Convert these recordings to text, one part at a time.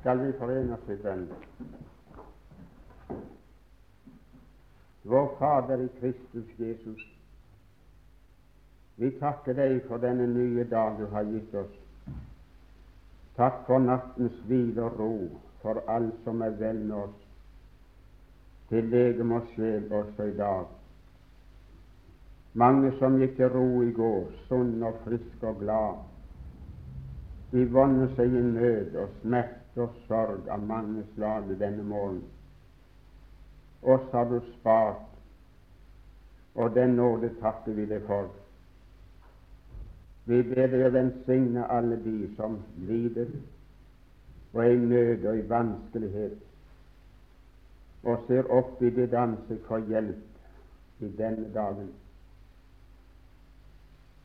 skal vi forene oss i bønn. Vår Fader i Kristus Jesus, vi takker deg for denne nye dag du har gitt oss. Takk for nattens hvile og ro, for alt som er vel med oss, til legeme og sjel også i dag. Mange som gikk til ro i går, sunne og frisk og glad. De vonder seg i nød og smerte og sorg av mange slag denne morgen. Oss har du spart, og den nåde takker vi deg for. Vi ber deg å velsigne alle de som lider og er i nød og i vanskelighet, og ser opp i ditt ansikt for hjelp i denne dagen.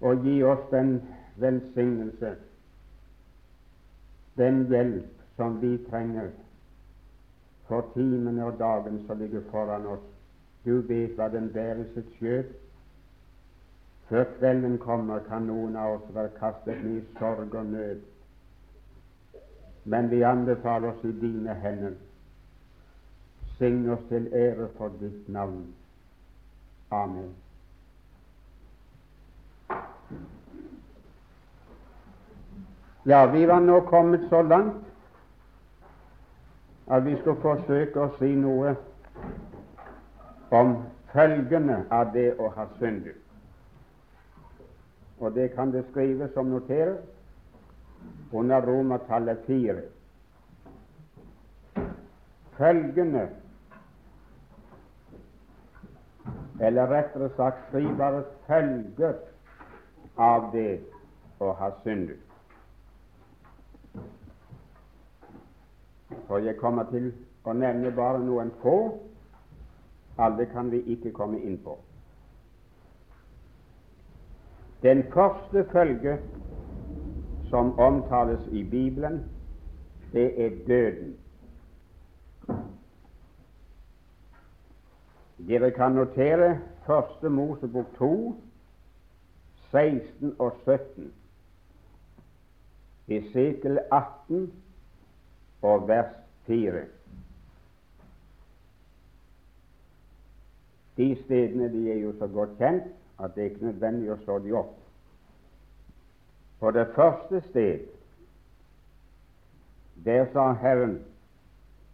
Og gi oss den velsignelse, den hjelp som vi trenger for timene og dagen som ligger foran oss. Du vet hva den bærer sitt skjøt. Før kvelden kommer, kan noen av oss være kastet ned i sorg og nød. Men vi anbefaler oss i dine hender. Syng oss til ære for ditt navn. Amen. Ja, vi var nå kommet så langt at vi skal forsøke å si noe om følgene av det å ha syndet. Og det kan det skrives som noterer under romertallet fire. Følgene, eller rettere sagt skriveres følger av det å ha syndet. For jeg kommer til å nevne bare noen få. Alle kan vi ikke komme inn på. Den første følge som omtales i Bibelen, det er døden. Dere kan notere Første Mosebok 2, 16 og 17, Esekel 18 og vers 4. De stedene de er jo så godt kjent at det er ikke nødvendig å slå de opp. På det første sted der sa Herren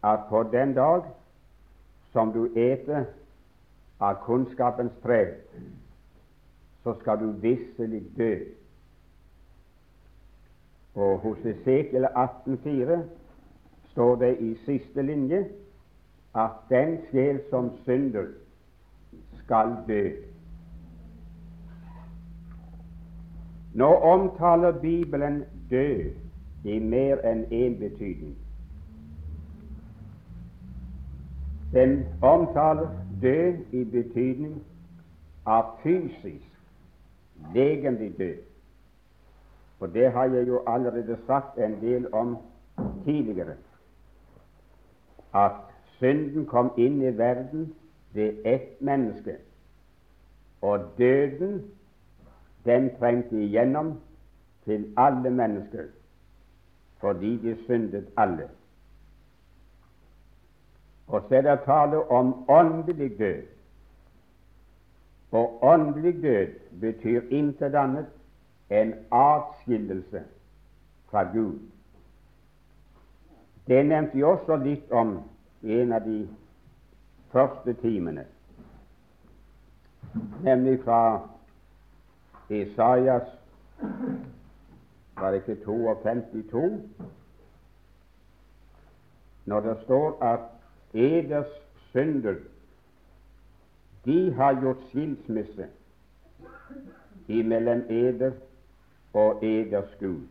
at på den dag som du eter av kunnskapens tre, så skal du visselig dø. Og hos Esekiel 18,4 står det i siste linje at den sjel som synder, skal dø. Nå omtaler Bibelen død i mer enn én betydning. Den omtaler død i betydning av fysisk, legemlig død. Og det har jeg jo allerede sagt en del om tidligere at synden kom inn i verden ved ett menneske, og døden den trengte igjennom til alle mennesker fordi de syndet alle. Og så er det tale om åndelig død. Og åndelig død betyr intet annet enn atskillelse fra Gud. Det nevnte jeg også litt om i en av de første timene, nemlig fra Isaias var det ikke 52, når det står at eders synder de har gjort skilsmisse imellom eder og eders Gud.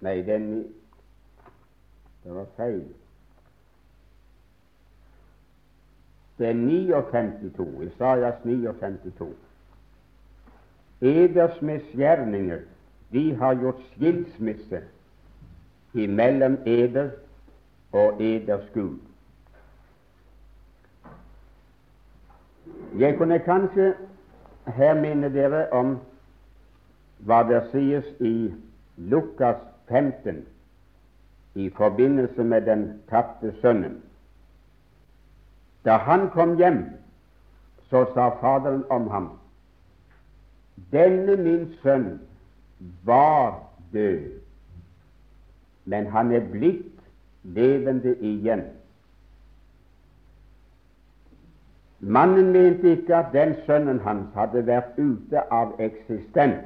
Nei, den Det var feil. Det er 59, Isaias 59. Eders misgjerninger, de har gjort skilsmisse imellom eder og eders Gud. Jeg kunne kanskje her minne dere om hva det sies i Lukas 15 i forbindelse med den tapte sønnen. Da han kom hjem, så sa Faderen om ham denne min sønn var død, men han er blitt levende igjen. Mannen mente ikke at den sønnen hans hadde vært ute av eksistens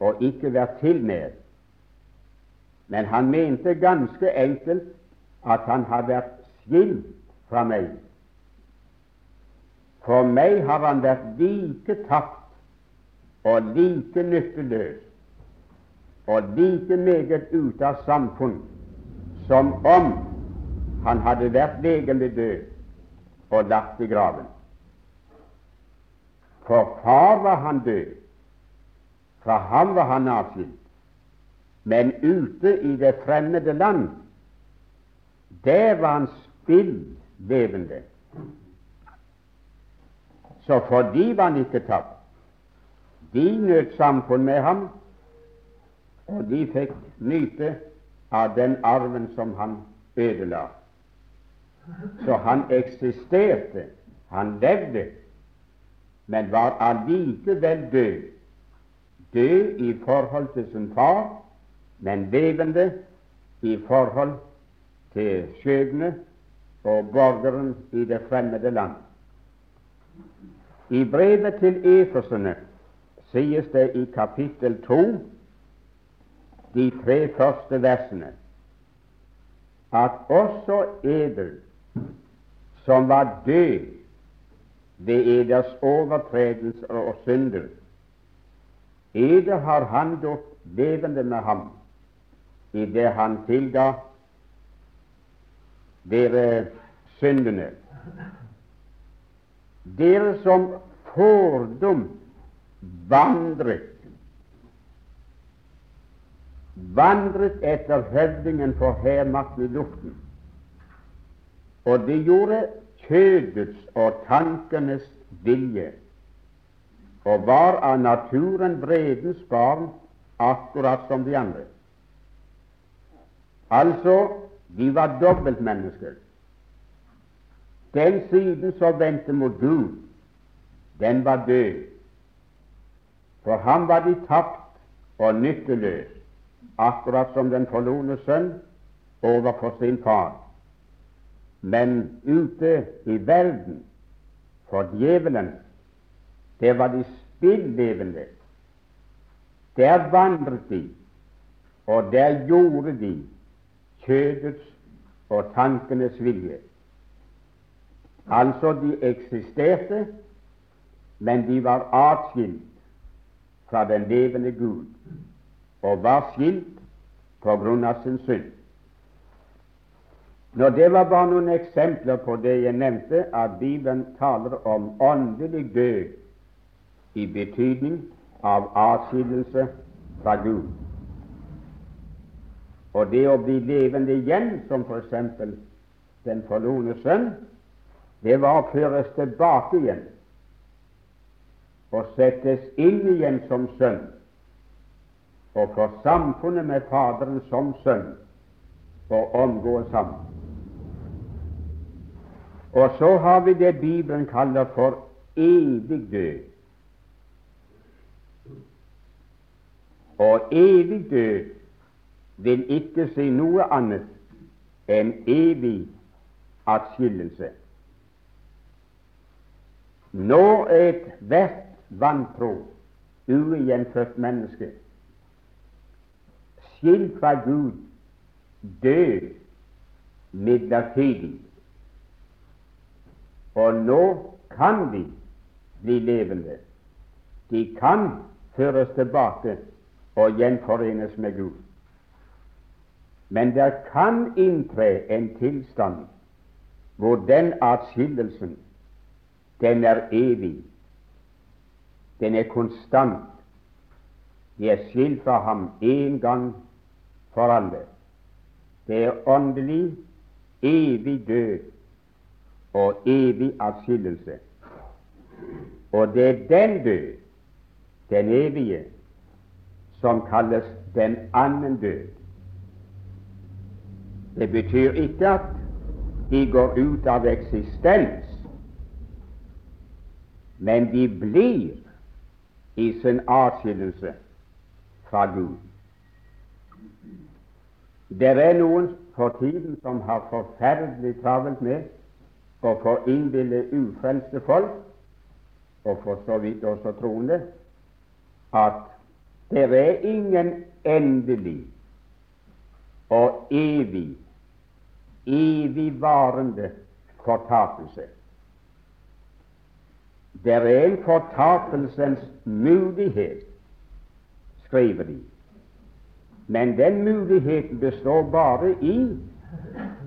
og ikke vært til mer, men han mente ganske enkelt at han hadde vært skilt fra meg. For meg har han vært like tapt og like nytteløs og like meget ute av samfunn som om han hadde vært legemlig død og lagt i graven. For far var han død, fra ham var han avskilt, men ute i det fremmede land, der var hans spill levende. Så for de var han ikke tapt. De nøt samfunn med ham, og de fikk nyte av den arven som han ødela. Så han eksisterte, han levde, men var allikevel død. Død i forhold til sin far, men levende i forhold til skjebne og borgeren i det fremmede land. I brevet til Efesene sies det i kapittel 2, de tre første versene, at også eder som var død ved eders overtredelser og synder, eder har han gjort levende med ham i det han tilga dere syndene. Dere som fordum vandret vandret etter høvdingen for hærmakten i luften. Og de gjorde kjødets og tankenes vilje, og var av naturen vredens barn, akkurat som de andre. Altså, de var dobbeltmennesker. Den siden som vendte mot Gud, den var død. For ham var de tapt og nytteløs, akkurat som den forlorne sønn overfor sin far. Men ute i verden, for djevelen, det var de spillevende. Der vandret de, og der gjorde de kjødets og tankenes vilje. Altså, de eksisterte, men de var atskilt fra den levende Gud og var skilt på grunn av sin synd. Når Det var bare noen eksempler på det jeg nevnte, at Bibelen taler om åndelig død i betydning av atskillelse fra Gud. Og det å bli levende igjen, som f.eks. den forlorne sønn, det var å føres tilbake igjen og settes inn igjen som sønn, og for samfunnet med Faderen som sønn, og omgås ham. Og så har vi det Bibelen kaller for evig død. Og evig død vil ikke si noe annet enn evig atskillelse. Når ethvert vantro, ugjenfødt menneske, skilt fra Gud, død midlertidig. Og nå kan de bli levende. De kan føres tilbake og gjenforenes med Gud. Men det kan inntre en tilstand hvor den atskillelsen, den er evig den er konstant. De er skilt fra ham én gang for alle. Det er åndelig, evig død og evig atskillelse. Og det er den død den evige, som kalles den annen død. Det betyr ikke at de går ut av eksistens, men de blir i sin atskillelse fra Gud. Det er noen for tiden som har forferdelig travelt med å få innbille ufrelste folk, og for så vidt også troende, at det er ingen endelig og evig, evigvarende fortapelse. Det er en fortapelsens mulighet, skriver de. Men den muligheten består bare i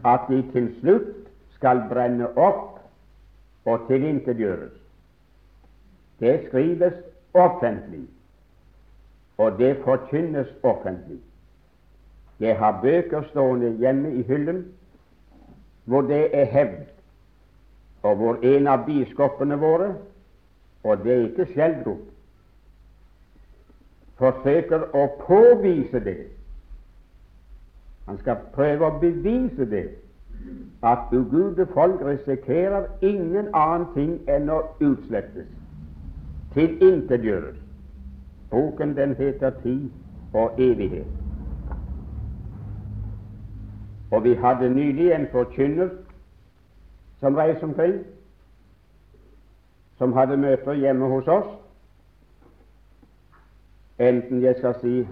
at de til slutt skal brenne opp og tilintetgjøres. Det skrives offentlig, og det forkynnes offentlig. Jeg har bøker stående hjemme i hyllen hvor det er hevd, og hvor en av biskopene våre, og det er ikke skjeldrop, forsøker å påvise det. Han skal prøve å bevise det, at ugudede folk risikerer ingen annen ting enn å utslettes, tilintetgjøres. Boken den heter Tid og evighet. Og vi hadde nylig en forkynner som reiste omkring, som hadde møter hjemme hos oss enten jeg skal si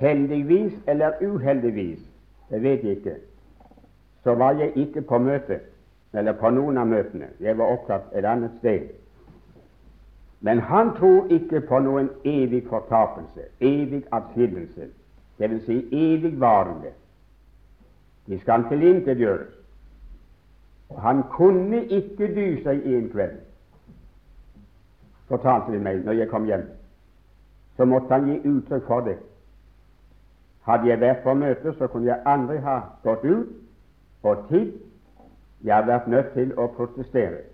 heldigvis eller uheldigvis, det vet jeg ikke, så var jeg ikke på møte, eller på noen av møtene. Jeg var opptatt et annet sted. Men han tror ikke på noen evig fortapelse, evig atskillelse, dvs. Si evigvarende. De skal tilintetgjøres. Han kunne ikke dy seg en kveld, fortalte de meg når jeg kom hjem så måtte han gi uttrykk for det. Hadde jeg vært på møte, så kunne jeg aldri ha gått ut og tidd. Jeg har vært nødt til å protestere.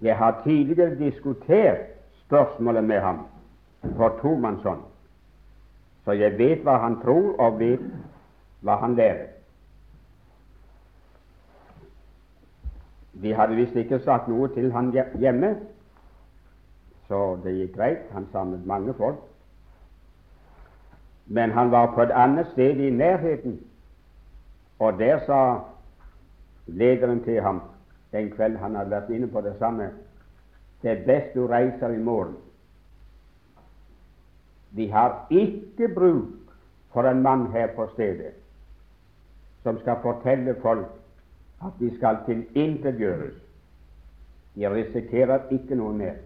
Jeg har tidligere diskutert spørsmålet med ham på tomannshånd, så jeg vet hva han tror, og vet hva han lærer. De hadde visst ikke sagt noe til han hjemme, så det gikk greit. Han samlet mange folk. Men han var på et annet sted i nærheten, og der sa lederen til ham den kveld han hadde vært inne på det samme det er best du reiser i morgen. Vi har ikke bruk for en mann her på stedet som skal fortelle folk at de skal tilintetgjøres. De risikerer ikke noe mer.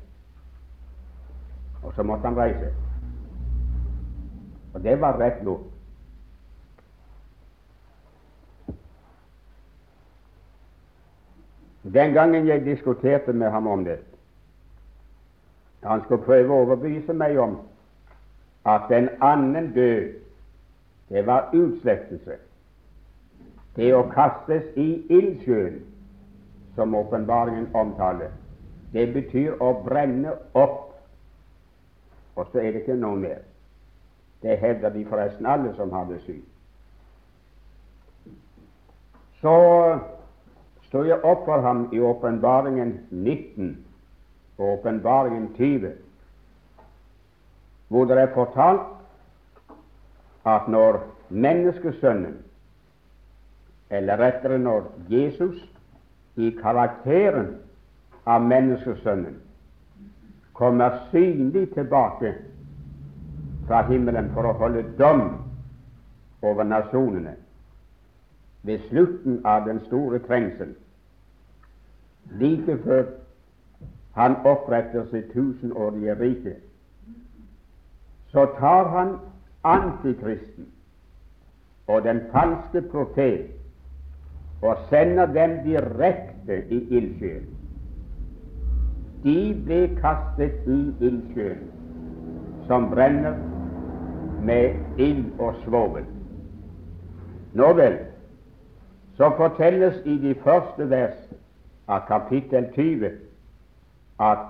Og så måtte han reise. Og det var rett nok. Den gangen jeg diskuterte med ham om det, han skulle prøve å overbevise meg om at en annen død, det var utslettelse. Det å kastes i ildsjøen, som åpenbaringen omtaler, det betyr å brenne opp og så er det ikke noe mer. Det hevder de forresten alle som har det syn. Så sto jeg opp for ham i åpenbaringen 19 og åpenbaringen 20, hvor det er fortalt at når menneskesønnen, eller rettere når Jesus i karakteren av menneskesønnen kommer synlig tilbake fra himmelen for å holde dom over nasjonene ved slutten av den store trengsel, like før han oppretter sitt tusenårige rike, så tar han antikristen og den falske profet og sender dem direkte i ildsjøen de ble kastet i ildsjøen, som brenner med ild og svovel. Nå vel, så fortelles i de første vers av kapittel 20 at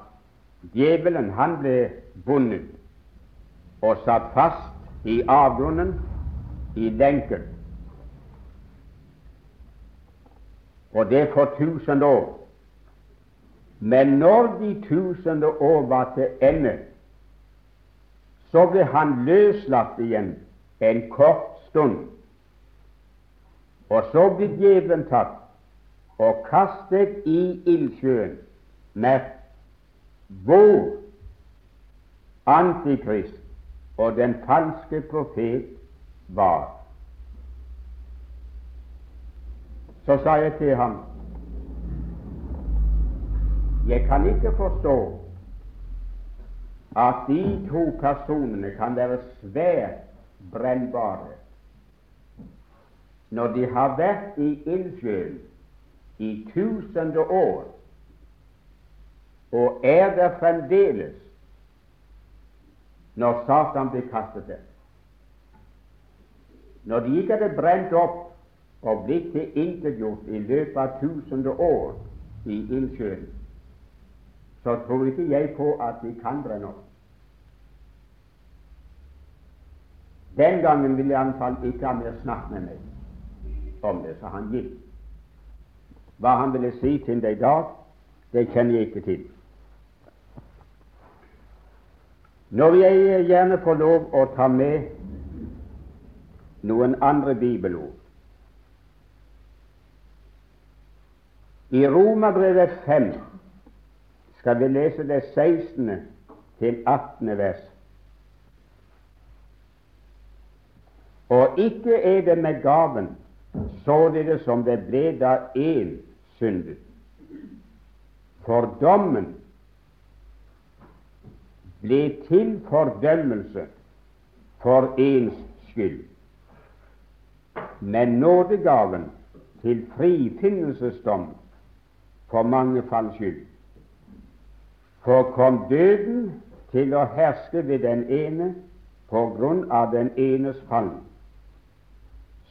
Djevelen han ble bundet og satt fast i avgrunnen i lenken. Og det for tusen år. Men når de tusende år var til ende, så ble han løslatt igjen en kort stund. Og så ble djevelen tatt og kastet i ildsjøen Merk vår antikrist og den falske profet var. Så sa jeg til ham jeg kan ikke forstå at de to personene kan være svært brennbare når de har vært i ildsjøen i tusende år og er der fremdeles når Satan blir kastet der. Når de ikke hadde brent opp og blitt tilintetgjort i løpet av tusende år i ildsjøen, så tror ikke jeg på at de kan brenne opp. Den gangen ville han ikke ha mer snakk med meg om det, så han gikk. Hva han ville si til det i dag, det kjenner jeg ikke til. Nå vil jeg gjerne få lov å ta med noen andre bibelord. I Romerbrevet 5 skal vi lese det 16. til 18. vers. Og ikke er det med gaven således som det ble da én syndet. For dommen ble til fordømmelse for ens skyld men nådegaven til frifinnelsesdom for mange falls skyld. For kom døden til å herske ved den ene på grunn av den enes fall,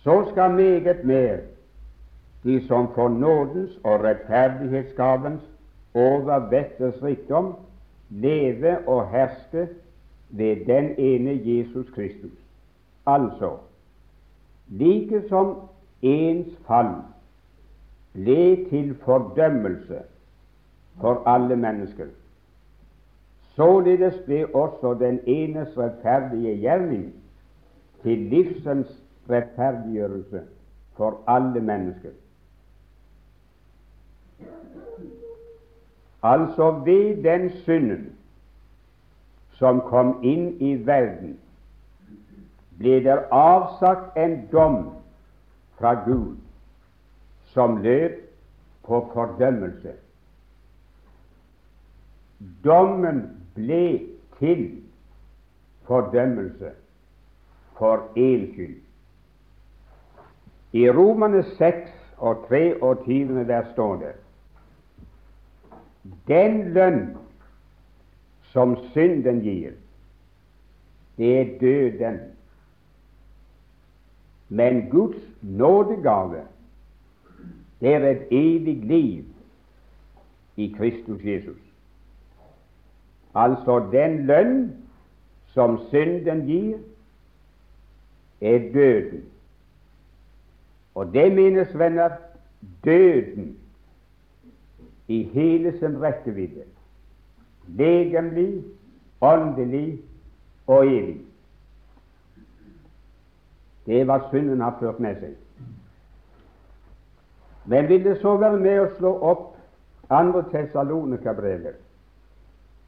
så skal meget mer de som får nådens og rettferdighetsgavens over vetters rikdom, leve og herske ved den ene Jesus Kristus. Altså like som ens fall ble til fordømmelse for alle mennesker, således ble også den enes rettferdige gjerning til livsens rettferdiggjørelse for alle mennesker. Altså ved den synden som kom inn i verden, ble der avsagt en dom fra Gud som led på fordømmelse. Dommen ble til fordømmelse for én skyld. I Romane 6 og 23 der står det den lønn som synden gir, det er døden men Guds nådegave, det er et evig liv i Kristus Jesus. Altså den lønn som synden gir, er døden. Og det menes, venner, døden i hele sin rekkevidde. Legemlig, åndelig og evig. Det hva synden har ført med seg. Men vil det så være med å slå opp andre Tessalonika-brevet,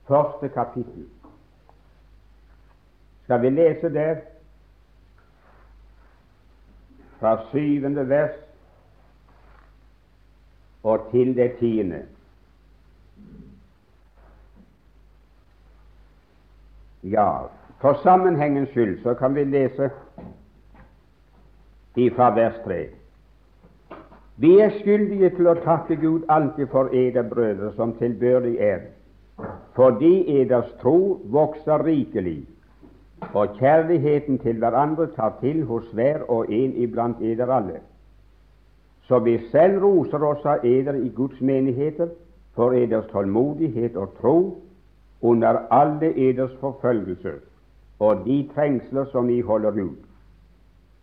første kapittel? Skal vi lese der fra syvende vers og til det tiende? Ja, for sammenhengens skyld så kan vi lese ifra vers 3. Vi er skyldige til å takke Gud alltid for eder brødre som tilbørlig er, fordi eders tro vokser rikelig, og kjærligheten til hverandre tar til hos hver og en iblant eder alle. Så vi selv roser oss av eder i Guds menigheter for eders tålmodighet og tro, under alle eders forfølgelser og de trengsler som vi holder ut.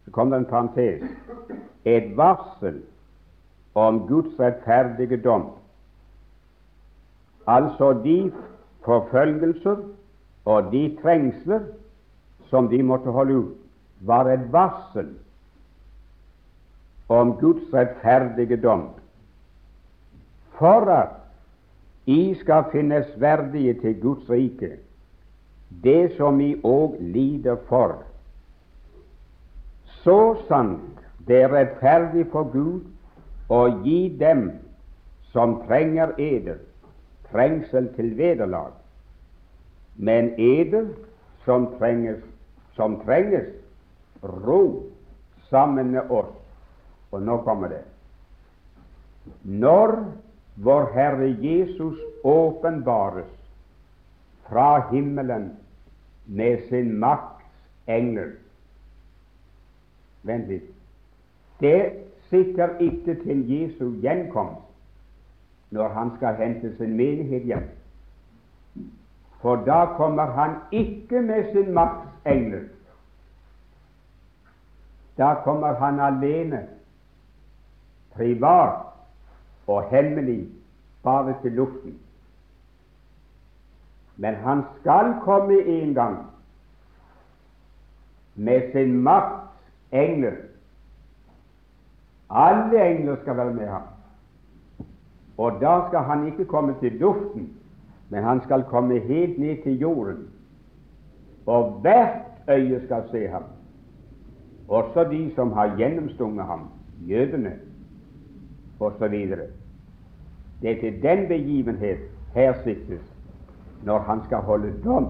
Så kom det en parentes. Et varsel om Guds rettferdige dom. Altså de forfølgelser og de trengsler som de måtte holde ut, var et varsel om Guds rettferdige dom. For at I skal finnes verdige til Guds rike, det som I òg lider for. Så sant det er rettferdig for Gud å gi dem som trenger eder, trengsel til vederlag, men eder som trenges, som trenges ro sammen med oss. Og nå kommer det. Når vår Herre Jesus åpenbares fra himmelen med sin makts engler. Vent litt. Det sikrer ikke til Jesu gjenkomst når han skal hente sin menighet hjem. For da kommer han ikke med sin makts engler. Da kommer han alene, privat og hemmelig bare til luften. Men han skal komme en gang med sin makts engler. Alle engler skal være med ham. Og da skal han ikke komme til duften, men han skal komme helt ned til jorden. Og hvert øye skal se ham, også de som har gjennomstunget ham, jødene osv. Det er til den begivenhet her siktes når han skal holde dom.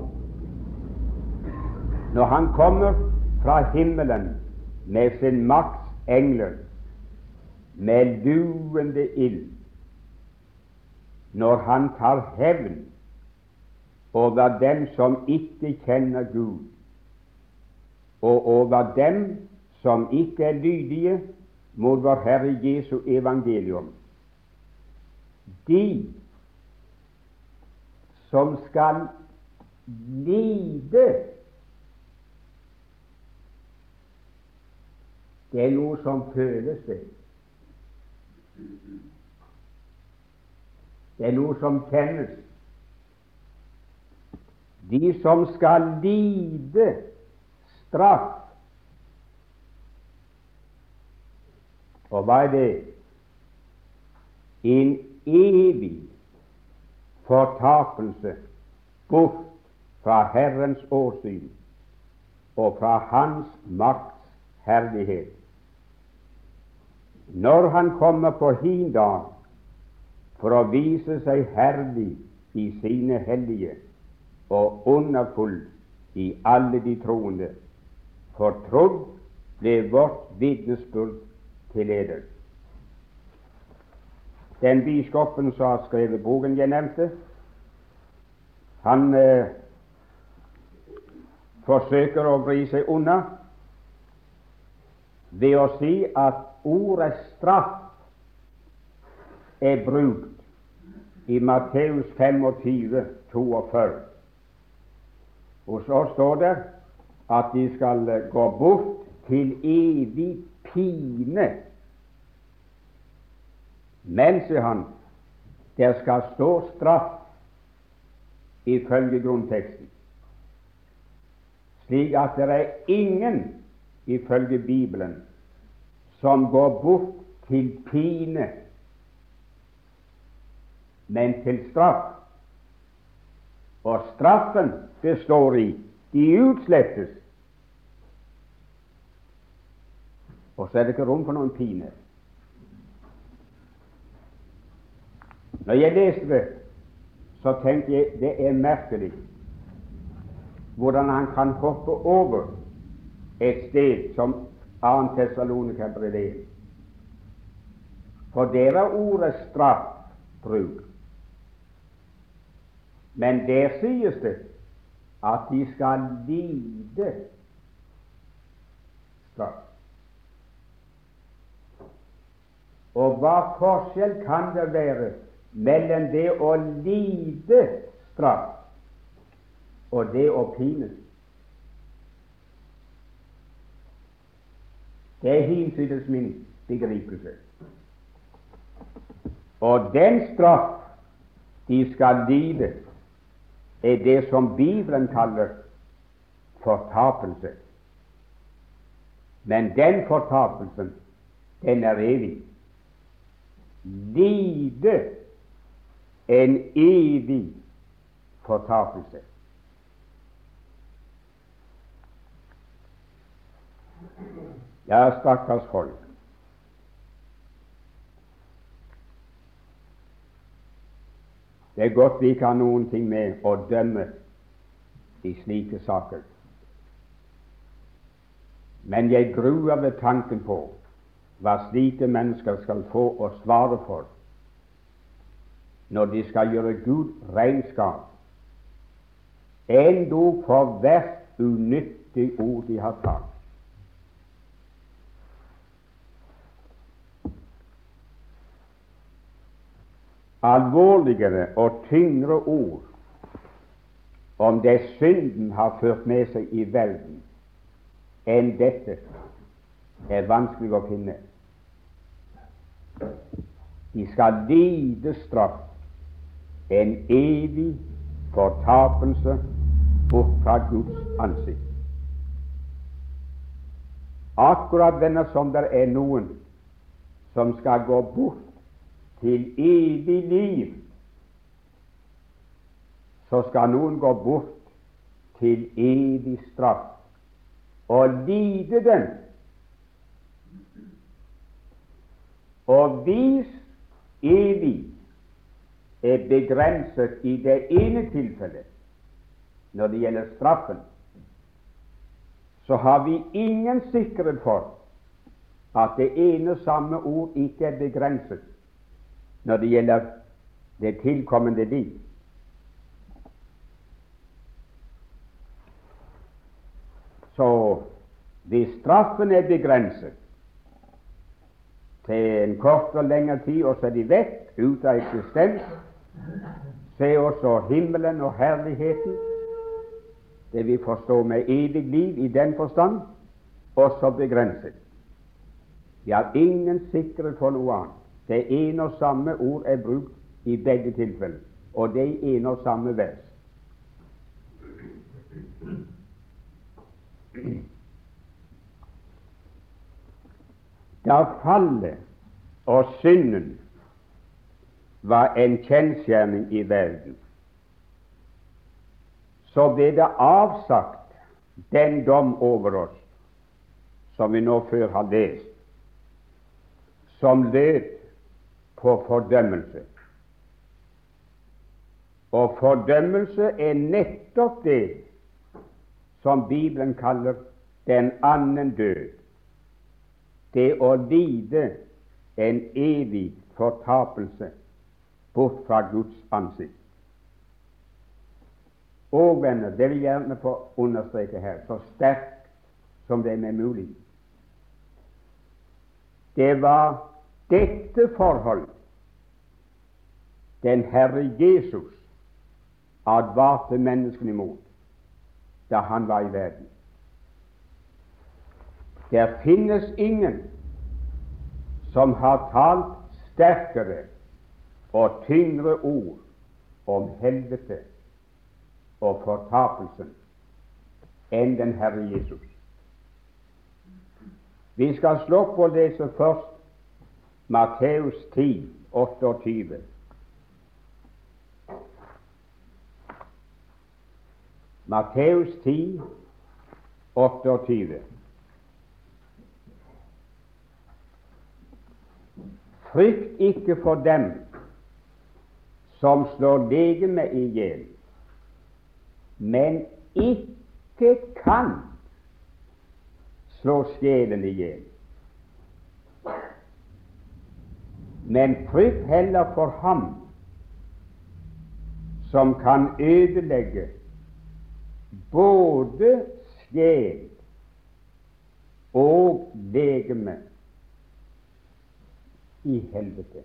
Når han kommer fra himmelen med sin makts engler, med luende ild, når han tar hevn over dem som ikke kjenner Gud, og over dem som ikke er lydige mot vår Herre Jesu evangelium. De som skal lide Det er noe som føles, det. Det er noe som kjennes. De som skal lide straff Og hva er det? En evig fortapelse bort fra Herrens åsyn og fra Hans makts herlighet. Når Han kommer på hin dag for å vise seg herlig i sine hellige og underfull i alle de troende, for trodd ble vårt vitnesbyrd til eder. Den biskopen som har skrevet boken jeg nevnte, han eh, forsøker å vri seg unna ved å si at ordet straff er brukt i Matteus 25, 42. Og så står det at de skal gå bort til evig pine. Men, sier han, der skal stå straff ifølge grunnteksten, slik at det er ingen ifølge Bibelen som går bort til pine, men til straff. Og straffen består i de utslettes Og så er det ikke rom for noen pine. Når jeg leste det, så tenkte jeg det er merkelig hvordan han kan hoppe over et sted som 2. Tessalonika brev 1. For der er ordet straffbruk. Men der sies det at de skal lide straff. Og hva forskjell kan det være mellom det å lide straff og det å pines. Det er hinsides min begripelse. Og den straff de skal lide, er det som Bibelen kaller fortapelse. Men den fortapelsen, den er evig. Lide en evig fortapelse. Ja, stakkars folk. Det er godt vi ikke har noen ting med å dømme i slike saker. Men jeg gruer ved tanken på hva slike mennesker skal få å svare for når de skal gjøre Gud regnskap, endog for hvert unyttig ord de har talt. Alvorligere og tyngre ord om det synden har ført med seg i verden, enn dette er vanskelig å finne. De skal lide straff, en evig fortapelse bort fra Guds ansikt. Akkurat denne som det er noen som skal gå bort til evig liv, så skal noen gå bort til evig straff og lide den. Og hvis evig er begrenset i det ene tilfellet, når det gjelder straffen, så har vi ingen sikkerhet for at det ene samme ord ikke er begrenset når det gjelder det tilkommende liv. Så hvis straffen er begrenset til en kort og lengre tid, og så er de vekk, ut av eksistens, se også himmelen og herligheten, det vi forstår med evig liv i den forstand, også begrenset. Vi har ingen sikkerhet for noe annet. Det ene og samme ord er brukt i begge tilfeller, og det er ene og samme vers. Da fallet og synden var en kjensgjerning i verden, så ble det avsagt den dom over oss som vi nå før har lest, som lød på fordømmelse. Og fordømmelse er nettopp det som Bibelen kaller den annen død. Det å lide en evig fortapelse bort fra Guds ansikt. Og venner, det vil jeg gjerne få understreke her, så sterkt som det er mulig. Det var dette forhold den Herre Jesus advarte menneskene imot da han var i verden. Det finnes ingen som har talt sterkere og tyngre ord om helvete og fortapelsen enn den Herre Jesus. Vi skal slå på å lese først Matteus 10, 28. Matteus 10, 28. Frykt ikke for dem som slår legemet i hjel, men ikke kan slå sjelen i hjel. Men frykt heller for ham som kan ødelegge både sjel og legeme i helvete.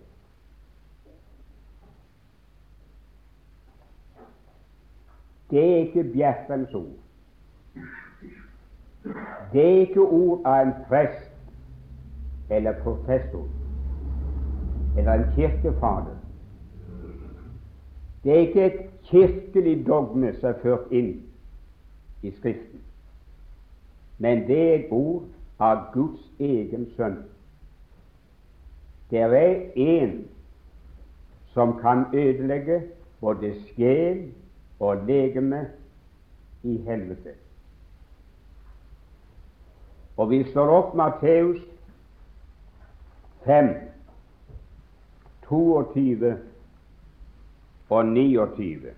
det er ikke Bjertrems ord. Det er ikke ord av en prest eller professor eller en kirkefader. Det er ikke et kirkelig dogme som er ført inn i Skriften, men det er et ord av Guds egen sønn. Det er én som kan ødelegge både sjel og legeme i helvete. Og vi slår opp Matteus 5, 22 og 29.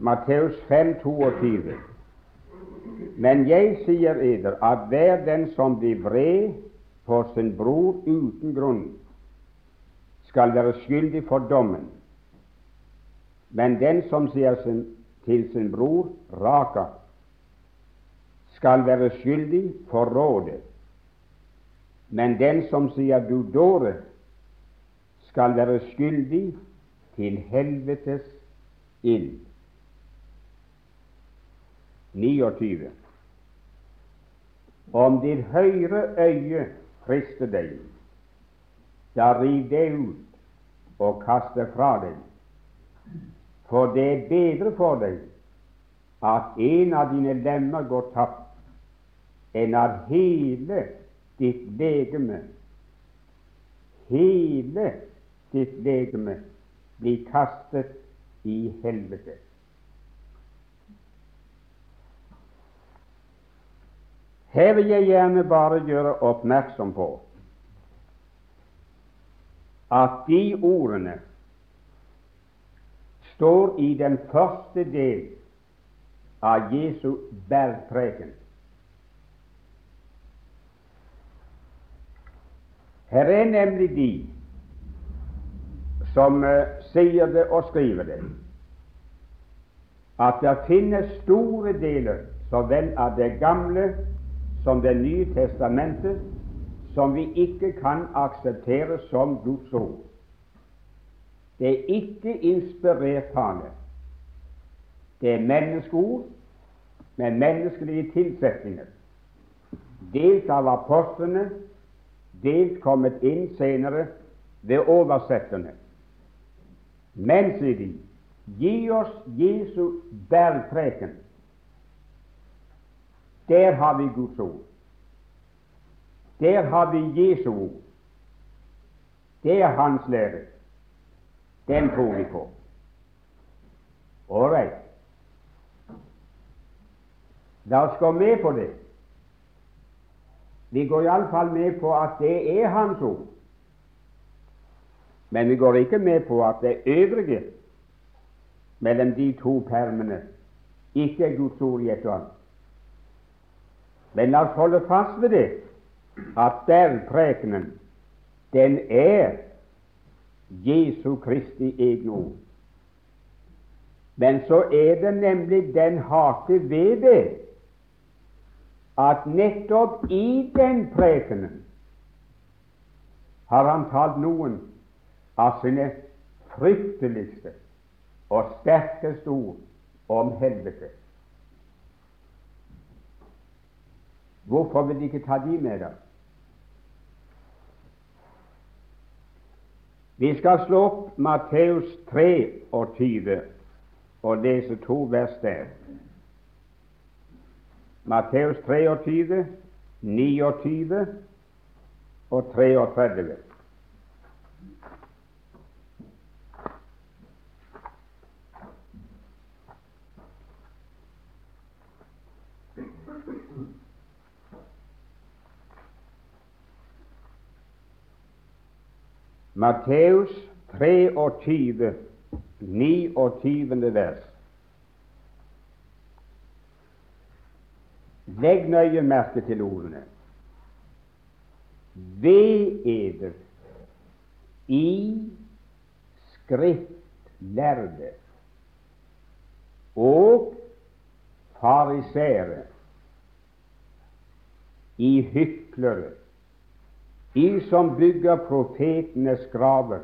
Matteus 5, 22. Men jeg sier eder at hver den som blir vred på sin bror uten grunn, skal være skyldig for dommen. Men den som sier sin, til sin bror Raka, skal være skyldig for rådet. Men den som sier du dåre, skal være skyldig til helvetes ild. 29. Om ditt høyre øye frister deg, da riv det ut og kast det fra deg. For det er bedre for deg at en av dine lemmer går tapt, enn at hele ditt legeme, hele ditt legeme, blir kastet i helvete. Her vil jeg gjerne bare gjøre oppmerksom på at de ordene står i den første del av Jesu bergpreken. Her er nemlig de som uh, sier det og skriver det, at det finnes store deler så vel av det gamle som Det nye testamentet, som vi ikke kan akseptere som Guds ord. Det er ikke inspirert tale. Det er menneskeord med menneskelige tilsetninger, dels av apostlene, dels kommet inn senere ved oversetterne. Men, sier de, gi oss Jesu bergpreken der har vi Guds ord. Der har vi Jesu ord. Det er Hans lære. Den tror vi på. Ålreit. La oss gå med på det. Vi går iallfall med på at det er Hans ord. Men vi går ikke med på at det øvrige mellom de to permene ikke er Guds ord i et og annet. Men la oss holde fast ved det at bergprekenen, den er Jesu Kristi egne ord. Men så er det nemlig den hake ved det at nettopp i den prekenen har han talt noen av sine frykteligste og sterkeste ord om helvete. Hvorfor vil de ikke ta de med, da? Vi skal slå opp Matteus 23 og lese to vers der. Matteus 23, 29 og 33. Matteus 23, 29. vers. Legg nøye merke til ordene. Ved eder i skriftlærde og farisere, i hyklere, i som bygger profetenes graver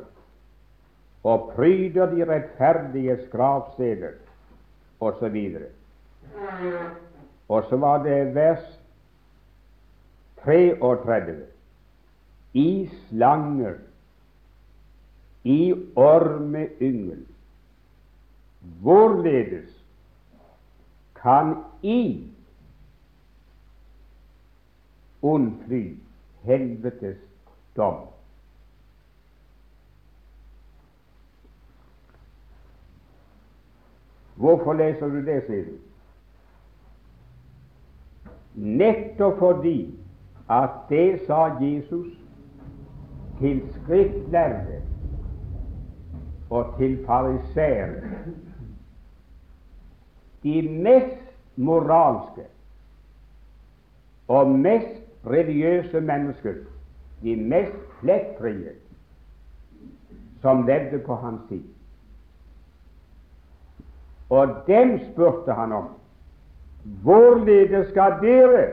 og pryder de rettferdiges gravsteder, osv. Og så var det vers 33. I slanger, i ormeyngel. Hvorledes kan I unnfly helvetes dom? Hvorfor leser du det, sier du? Nettopp fordi at det sa Jesus til skriftlærde og til fariseere, de mest moralske og mest religiøse mennesker, de mest flekkfrie, som levde på hans tid. Og dem spurte han om hvorledes skal dere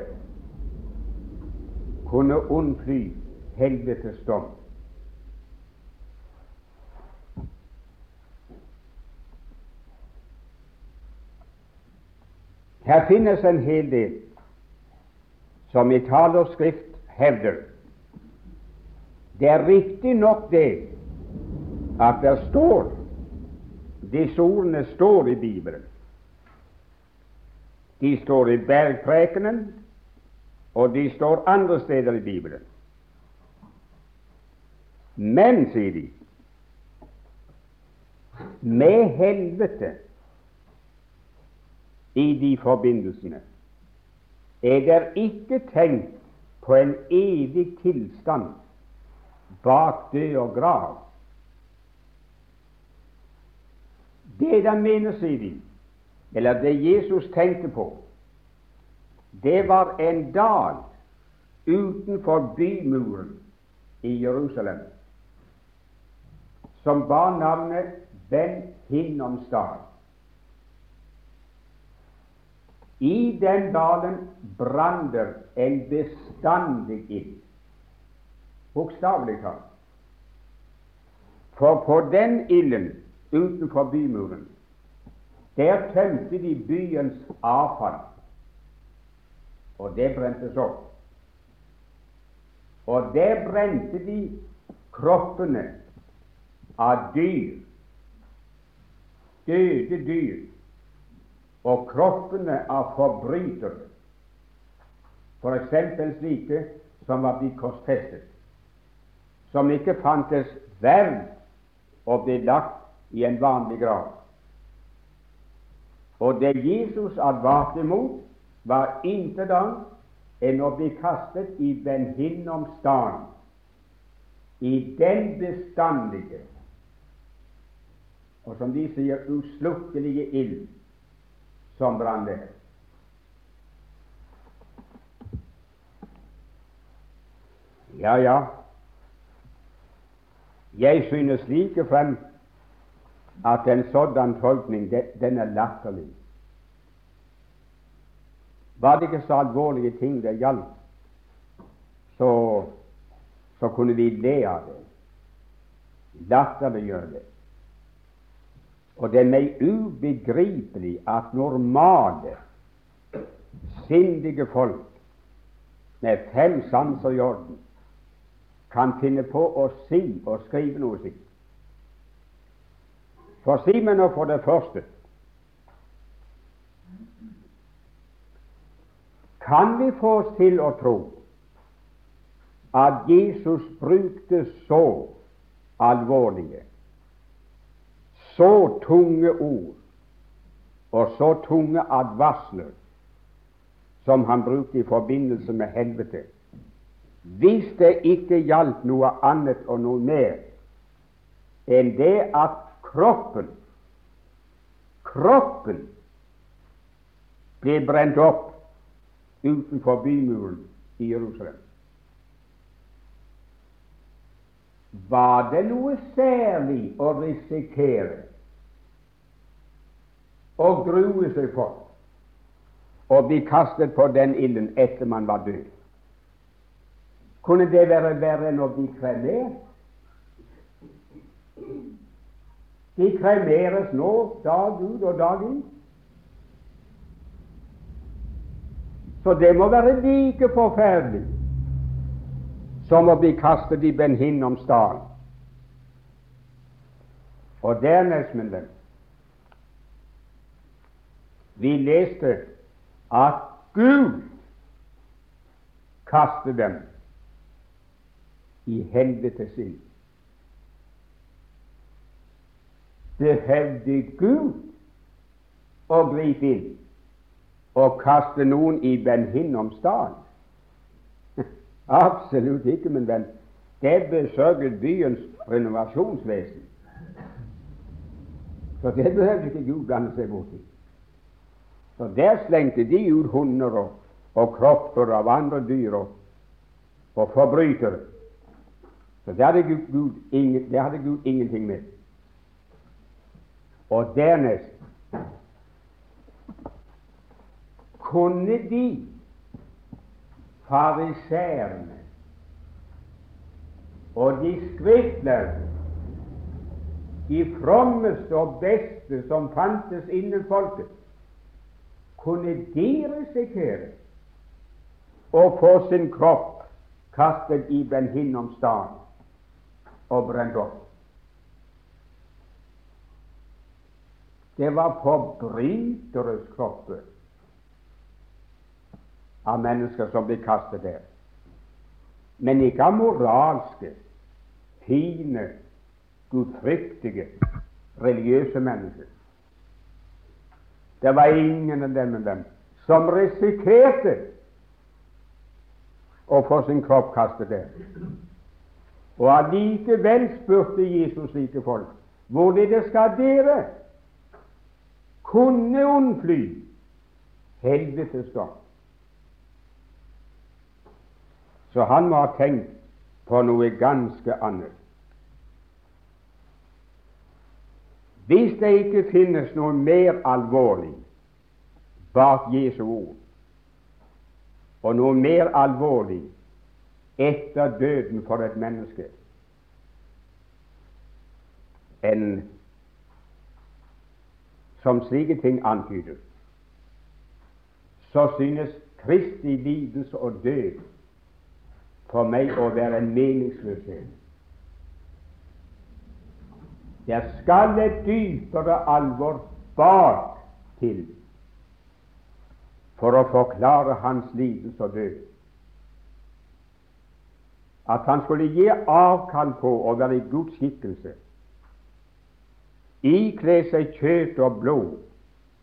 kunne unnfly helvetes dom? Her finnes en hel del som i tale og skrift hevder det er riktig nok det at det står disse ordene står i Bibelen. De står i Bergprekenen, og de står andre steder i Bibelen. Men, sier de, med helvete i de forbindelsene er det ikke tenkt på en evig tilstand bak død og grav. Det de mener, sier de, eller det Jesus tenkte på, det var en dal utenfor bymuren i Jerusalem som bar navnet Ben Hinnoms dal. I den dalen brant en bestandig ild, bokstavelig talt. For på den ilden utenfor bymuren. Der tømte de byens avfall, og det brentes opp. Og der brente de kroppene av dyr, døde dyr, og kroppene av forbrytere, f.eks. slike som var blitt korsfestet, som ikke fantes verd å bli lagt i en vanlig grav. Og det Jesus advarte mot, var intet annet enn å bli kastet i benhinnom i den bestandige og som de sier uslukkelige ild som brann der. Ja, ja, jeg synes likefrem at en sådan tolkning den er latterlig. Var det ikke så alvorlige ting det gjaldt, så, så kunne vi le av det, latterliggjøre det. Og det er meg ubegripelig at normale, sindige folk med fem sanser i orden kan finne på å si og skrive noe slikt. For si meg nå for det første Kan vi få oss til å tro at Jesus brukte så alvorlige, så tunge ord og så tunge advarsler som han brukte i forbindelse med helvete, hvis det ikke gjaldt noe annet og noe mer enn det at kroppen kroppen ble brent opp utenfor bymuren i Jerusalem. Var det noe særlig å risikere og grue seg for å bli kastet på den ilden etter man var død? Kunne det være verre enn å bli kremert? De kremeres nå dag ut og dag inn. Så det må være like forferdelig som å bli kastet i Ben Hinnomsdalen. Og dernest, min venn, vi leste at Gud kastet dem i helvetes ild. Behøvde Gud å gripe inn og kaste noen i Ben Hinnoms Absolutt ikke, min venn. Det besørget byens renovasjonsvesen. Så det behøvde ikke Gud blande seg borti. Så der slengte de ut hunder og, og kropper av andre dyr og, og forbrytere. Så det hadde, Gud, ingen, det hadde Gud ingenting med. Og dernest kunne de fariseerne og de skriftlærde, de frommeste og beste som fantes innen folket, kunne de risikere å få sin kropp kastet i Ben Hinnoms dal og brent opp. Det var forbryteres kropper av mennesker som blir kastet der. Men ikke av moralske, fine, gudfryktige, religiøse mennesker. Det var ingen av dem, dem som risikerte å få sin kropp kastet der. Og allikevel spurte Jesus slike folk hvorledes skal dere kunne unnfly helvetes dom? Så han må ha tenkt på noe ganske annet. Hvis det ikke finnes noe mer alvorlig bak Jesu ord, og noe mer alvorlig etter døden for et menneske enn som slike ting antyder, så synes Kristi lidelse og død for meg å være en meningsløshet. Der skal et dypere alvor bak til for å forklare hans lidelse og død. At han skulle gi avkall på å være i Guds skikkelse, ikle seg kjøtt og blod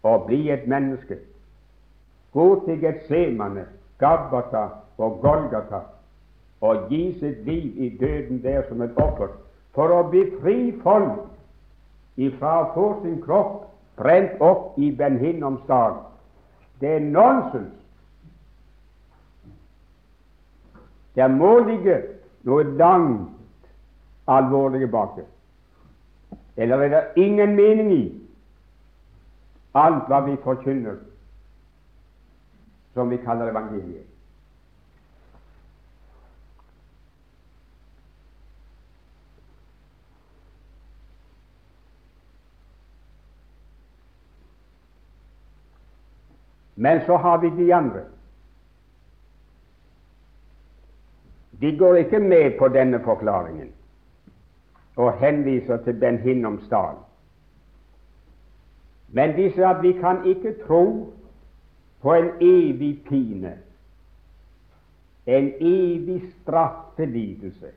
og bli et menneske, gå til Getsemane, Gabbata og Golgata og gi sitt liv i døden der som et offer for å befri folk ifra å få sin kropp brent opp i Benhinnoms dag. Det er nonsens. Det må ligge noe langt alvorlig bak det. Eller er det ingen mening i alt hva vi forkynner, som vi kaller evangeliet? Men så har vi de andre. De går ikke med på denne forklaringen og henviser til Ben Hinnoms dal. Men de sier at vi kan ikke tro på en evig pine, en evig straffelidelse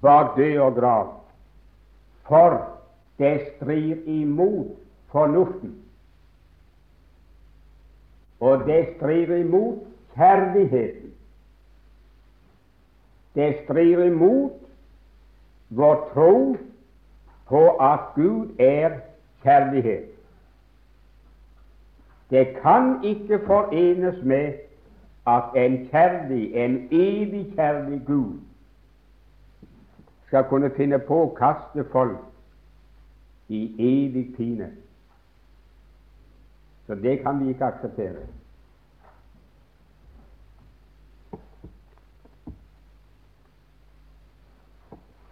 bak død og grav, for det strir imot fornuften. Og det strir imot kjærligheten. Det strir imot vår tro på at Gud er kjærlighet. Det kan ikke forenes med at en kjærlig, en evig kjærlig Gud skal kunne finne på å kaste folk i evig pine. Så det kan vi ikke akseptere.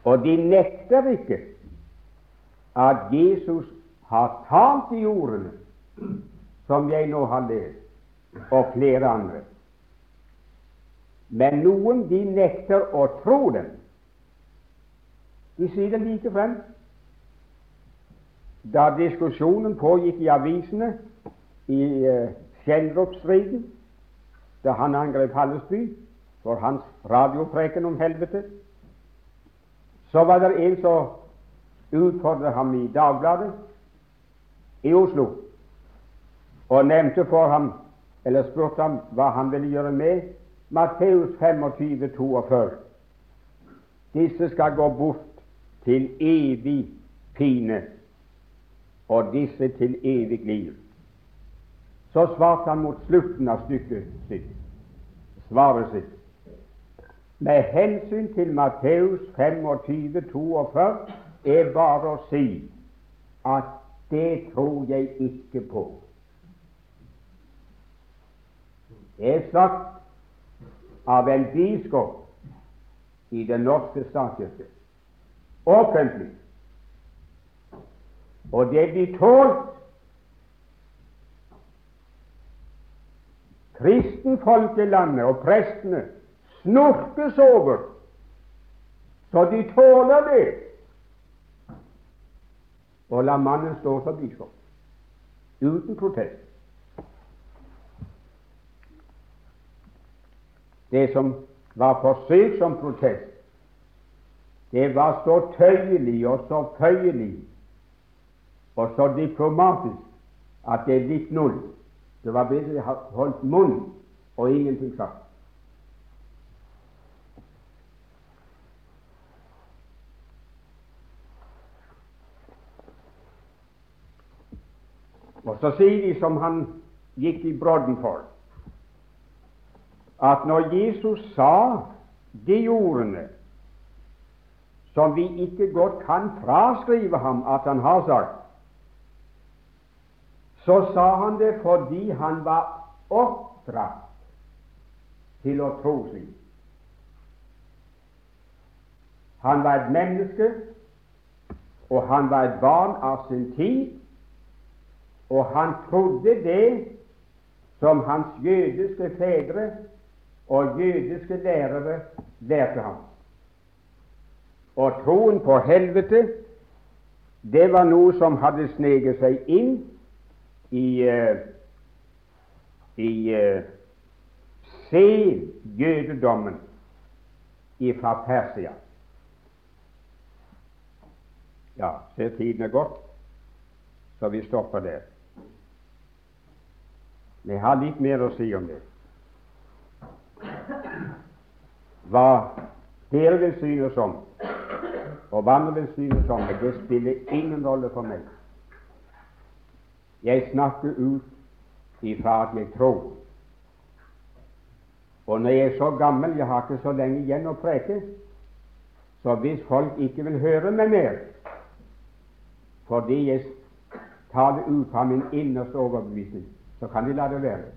Og de nekter ikke at Jesus har talt de ordene som jeg nå har lest, og flere andre. Men noen de nekter å tro dem. De sier det like frem. Da diskusjonen pågikk i avisene i uh, da han angrep Hallesby for hans radiopreken om helvete, så var det en som utfordret ham i Dagbladet i Oslo og nevnte for ham, eller spurte ham hva han ville gjøre med Matteus 25, 42. Disse skal gå bort til evig pine, og disse til evig liv. Så svarte han mot slutten av stykket sitt, svaret sitt. Med hensyn til Matteus 25, 42 er bare å si at det tror jeg ikke på. Det er sagt av en biskop i Den norske statskirke offentlig. Og det blir tålt. Kristenfolkelandet og prestene snorkes over, så de tåler det. Og la mannen stå som biskop uten protest. Det som var forsøkt som protest, det var så tøyelig og så føyelig og så diplomatisk at det er litt null. Det var bedre ha holdt munn og ingenting sagt. Og så sier de som han gikk i brodden for, at når Jesus sa de ordene som vi ikke godt kan fraskrive ham at han har sagt, så sa han det fordi han var oppdratt til å tro slik. Han var et menneske, og han var et barn av sin tid, og han trodde det som hans jødiske fedre og jødiske lærere lærte ham. Og troen på helvete, det var noe som hadde sneget seg inn i, uh, i uh, sel-jødedommen fra Persia. Ja, ser tiden er gått, så vi stopper der. Vi har litt mer å si om det. Hva dere vil synes om, og hva vi vil synes om det spiller ingen rolle for meg. Jeg snakker ut ifra at jeg tror. Og når jeg er så gammel, jeg har ikke så lenge igjen å preke, så hvis folk ikke vil høre meg mer fordi jeg taler ut fra min innerste overbevisning, så kan de la det være.